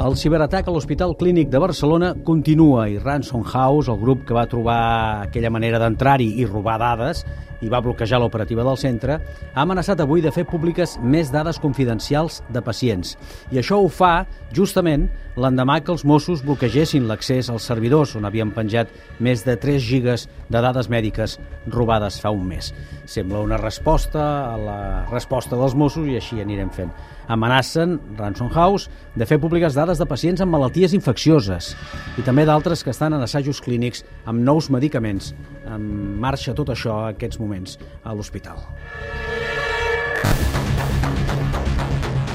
El ciberatac a l'Hospital Clínic de Barcelona continua i Ransom House, el grup que va trobar aquella manera d'entrar-hi i robar dades i va bloquejar l'operativa del centre, ha amenaçat avui de fer públiques més dades confidencials de pacients. I això ho fa, justament, l'endemà que els Mossos bloquegessin l'accés als servidors on havien penjat més de 3 gigas de dades mèdiques robades fa un mes. Sembla una resposta a la resposta dels Mossos i així anirem fent. Amenacen, Ransom House, de fer públiques dades de pacients amb malalties infeccioses i també d'altres que estan en assajos clínics amb nous medicaments. En marxa tot això en aquests moments a l'hospital.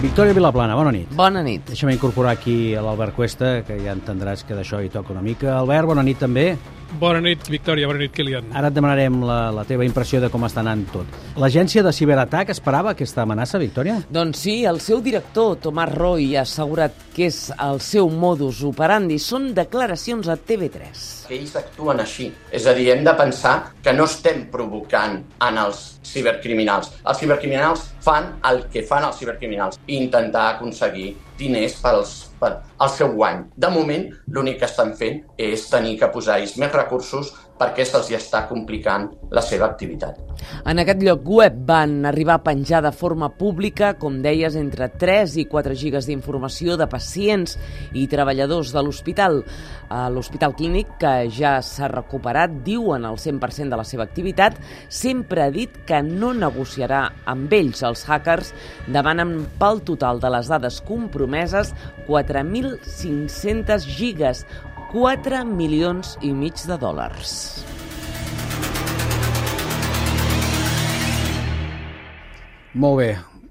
Victòria Vilaplana, bona nit. Bona nit. Deixa'm incorporar aquí a l'Albert Cuesta, que ja entendràs que d'això hi toca una mica. Albert, bona nit també. Bona nit, Victòria. Bona nit, Kilian. Ara et demanarem la, la teva impressió de com està anant tot. L'agència de ciberatac esperava aquesta amenaça, Victòria? Doncs sí, el seu director, Tomàs Roy, ha assegurat que és el seu modus operandi. Són declaracions a TV3. Que ells actuen així. És a dir, hem de pensar que no estem provocant en els cibercriminals. Els cibercriminals fan el que fan els cibercriminals intentar aconseguir diners pels, per al seu guany. De moment, l'únic que estan fent és tenir que posar-hi més recursos perquè se'ls està complicant la seva activitat. En aquest lloc web van arribar a penjar de forma pública, com deies, entre 3 i 4 gigas d'informació de pacients i treballadors de l'hospital. L'Hospital Clínic, que ja s'ha recuperat, diuen el 100% de la seva activitat, sempre ha dit que no negociarà amb ells, els hackers, demanen pel total de les dades compromeses 4.500 gigas, 4 milions i mig de dòlars. Molt bé,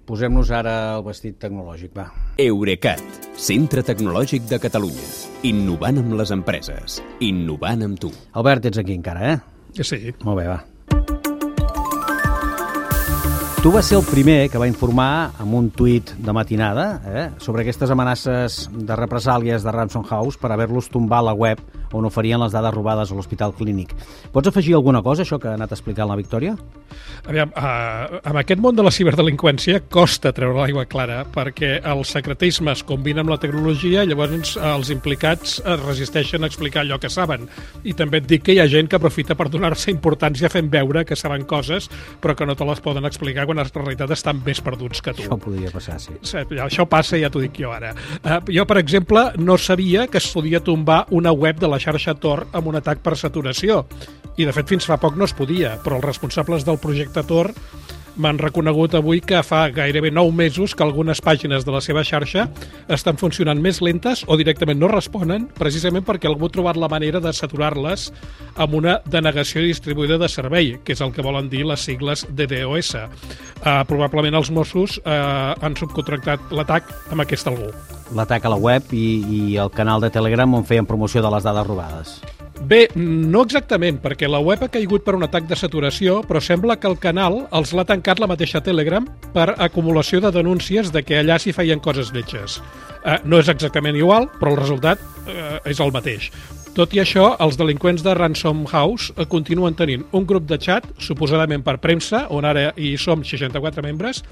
posem-nos ara el vestit tecnològic, va. Eurecat, centre tecnològic de Catalunya. Innovant amb les empreses. Innovant amb tu. Albert, ets aquí encara, eh? Sí. Molt bé, va. Tu vas ser el primer que va informar amb un tuit de matinada eh, sobre aquestes amenaces de represàlies de Ransom House per haver-los tombar a la web on oferien les dades robades a l'Hospital Clínic. Pots afegir alguna cosa, això que ha anat explicant la Victòria? Aviam, uh, amb aquest món de la ciberdelinqüència costa treure l'aigua clara perquè el secretisme es combina amb la tecnologia i llavors els implicats es resisteixen a explicar allò que saben. I també et dic que hi ha gent que aprofita per donar-se importància fent veure que saben coses però que no te les poden explicar quan en realitat estan més perduts que tu. Això podria passar, sí. Això passa, ja t'ho dic jo ara. Uh, jo, per exemple, no sabia que es podia tombar una web de la xarxa Tor amb un atac per saturació. I, de fet, fins fa poc no es podia, però els responsables del projecte Tor m'han reconegut avui que fa gairebé 9 mesos que algunes pàgines de la seva xarxa estan funcionant més lentes o directament no responen, precisament perquè algú ha trobat la manera de saturar-les amb una denegació distribuïda de servei, que és el que volen dir les sigles DDoS. Uh, probablement els Mossos uh, han subcontractat l'atac amb aquest algú. L'atac a la web i, i el canal de Telegram on feien promoció de les dades robades. Bé, no exactament, perquè la web ha caigut per un atac de saturació, però sembla que el canal els l'ha tancat la mateixa Telegram per acumulació de denúncies de que allà s'hi feien coses lletges. Eh, no és exactament igual, però el resultat eh, és el mateix. Tot i això, els delinqüents de Ransom House eh, continuen tenint un grup de xat, suposadament per premsa, on ara hi som 64 membres,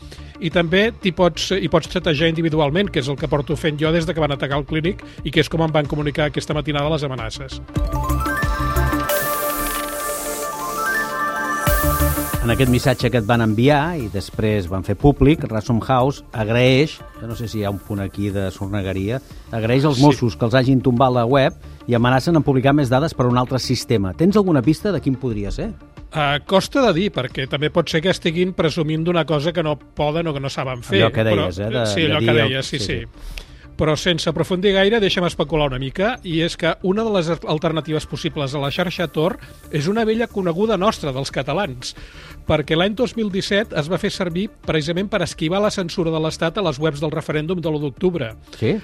i també hi pots, hi pots xatejar individualment, que és el que porto fent jo des de que van atacar el clínic i que és com em van comunicar aquesta matinada les amenaces. En aquest missatge que et van enviar i després van fer públic, Ransom House agraeix, jo no sé si hi ha un punt aquí de sornegueria, agraeix als Mossos sí. que els hagin tombat la web i amenacen en publicar més dades per un altre sistema. Tens alguna pista de quin podria ser? Uh, costa de dir, perquè també pot ser que estiguin presumint d'una cosa que no poden o que no saben fer. Allò que deies, però, eh? De, sí, allò de que deies, sí, sí. sí. Però sense aprofundir gaire, deixa'm especular una mica, i és que una de les alternatives possibles a la xarxa Tor és una vella coneguda nostra, dels catalans, perquè l'any 2017 es va fer servir precisament per esquivar la censura de l'Estat a les webs del referèndum de l'1 d'octubre. Sí?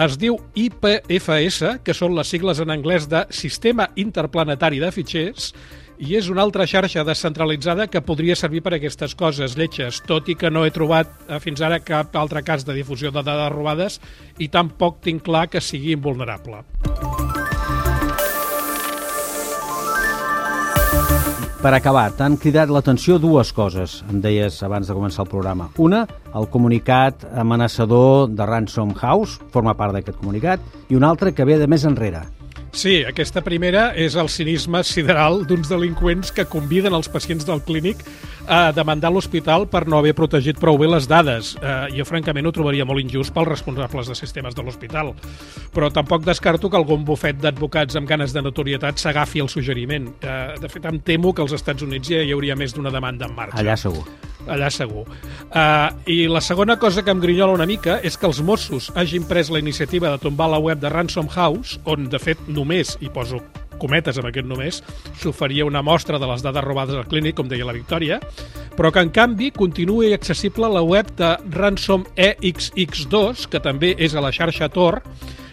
Es diu IPFS, que són les sigles en anglès de Sistema Interplanetari de Fitxers, i és una altra xarxa descentralitzada que podria servir per a aquestes coses lletges, tot i que no he trobat eh, fins ara cap altre cas de difusió de dades robades i tampoc tinc clar que sigui invulnerable. Per acabar, t'han cridat l'atenció dues coses, em deies abans de començar el programa. Una, el comunicat amenaçador de Ransom House, forma part d'aquest comunicat, i una altra que ve de més enrere. Sí, aquesta primera és el cinisme sideral d'uns delinqüents que conviden els pacients del clínic a demandar l'hospital per no haver protegit prou bé les dades. Eh, jo, francament, ho trobaria molt injust pels responsables de sistemes de l'hospital. Però tampoc descarto que algun bufet d'advocats amb ganes de notorietat s'agafi el suggeriment. Eh, de fet, em temo que als Estats Units ja hi hauria més d'una demanda en marxa. Allà segur. Allà segur. Uh, I la segona cosa que em grinyola una mica és que els Mossos hagin pres la iniciativa de tombar la web de Ransom House, on, de fet, només, i poso cometes amb aquest només, s'oferia una mostra de les dades robades al clínic, com deia la Victòria, però que en canvi continuï accessible la web de Ransom EXX2, que també és a la xarxa Tor,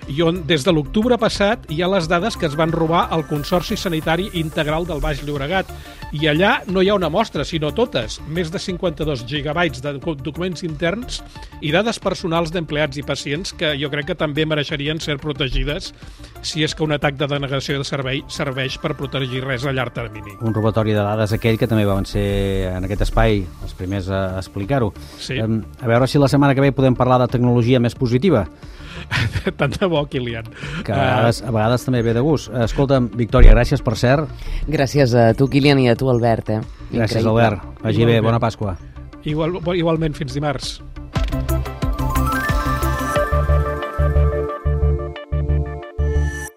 i on des de l'octubre passat hi ha les dades que es van robar al Consorci Sanitari Integral del Baix Llobregat. I allà no hi ha una mostra, sinó totes, més de 52 gigabytes de documents interns i dades personals d'empleats i pacients que jo crec que també mereixerien ser protegides si és que un atac de denegació de servei serveix per protegir res a llarg termini. Un robatori de dades aquell que també van ser en aquest espai els primers a explicar-ho. Sí. A veure si la setmana que ve podem parlar de tecnologia més positiva. Tant de bo, Kilian. Que a vegades, a vegades també ve de gust. Escolta'm, Victòria, gràcies per cert. Gràcies a tu, Kilian, i a tu, Albert. Eh? Gràcies, Increïble. Albert. Vagi bé, bona Pasqua. Igual, igualment, fins dimarts.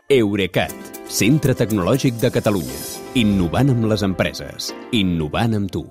Eurecat, centre tecnològic de Catalunya. Innovant amb les empreses. Innovant amb tu.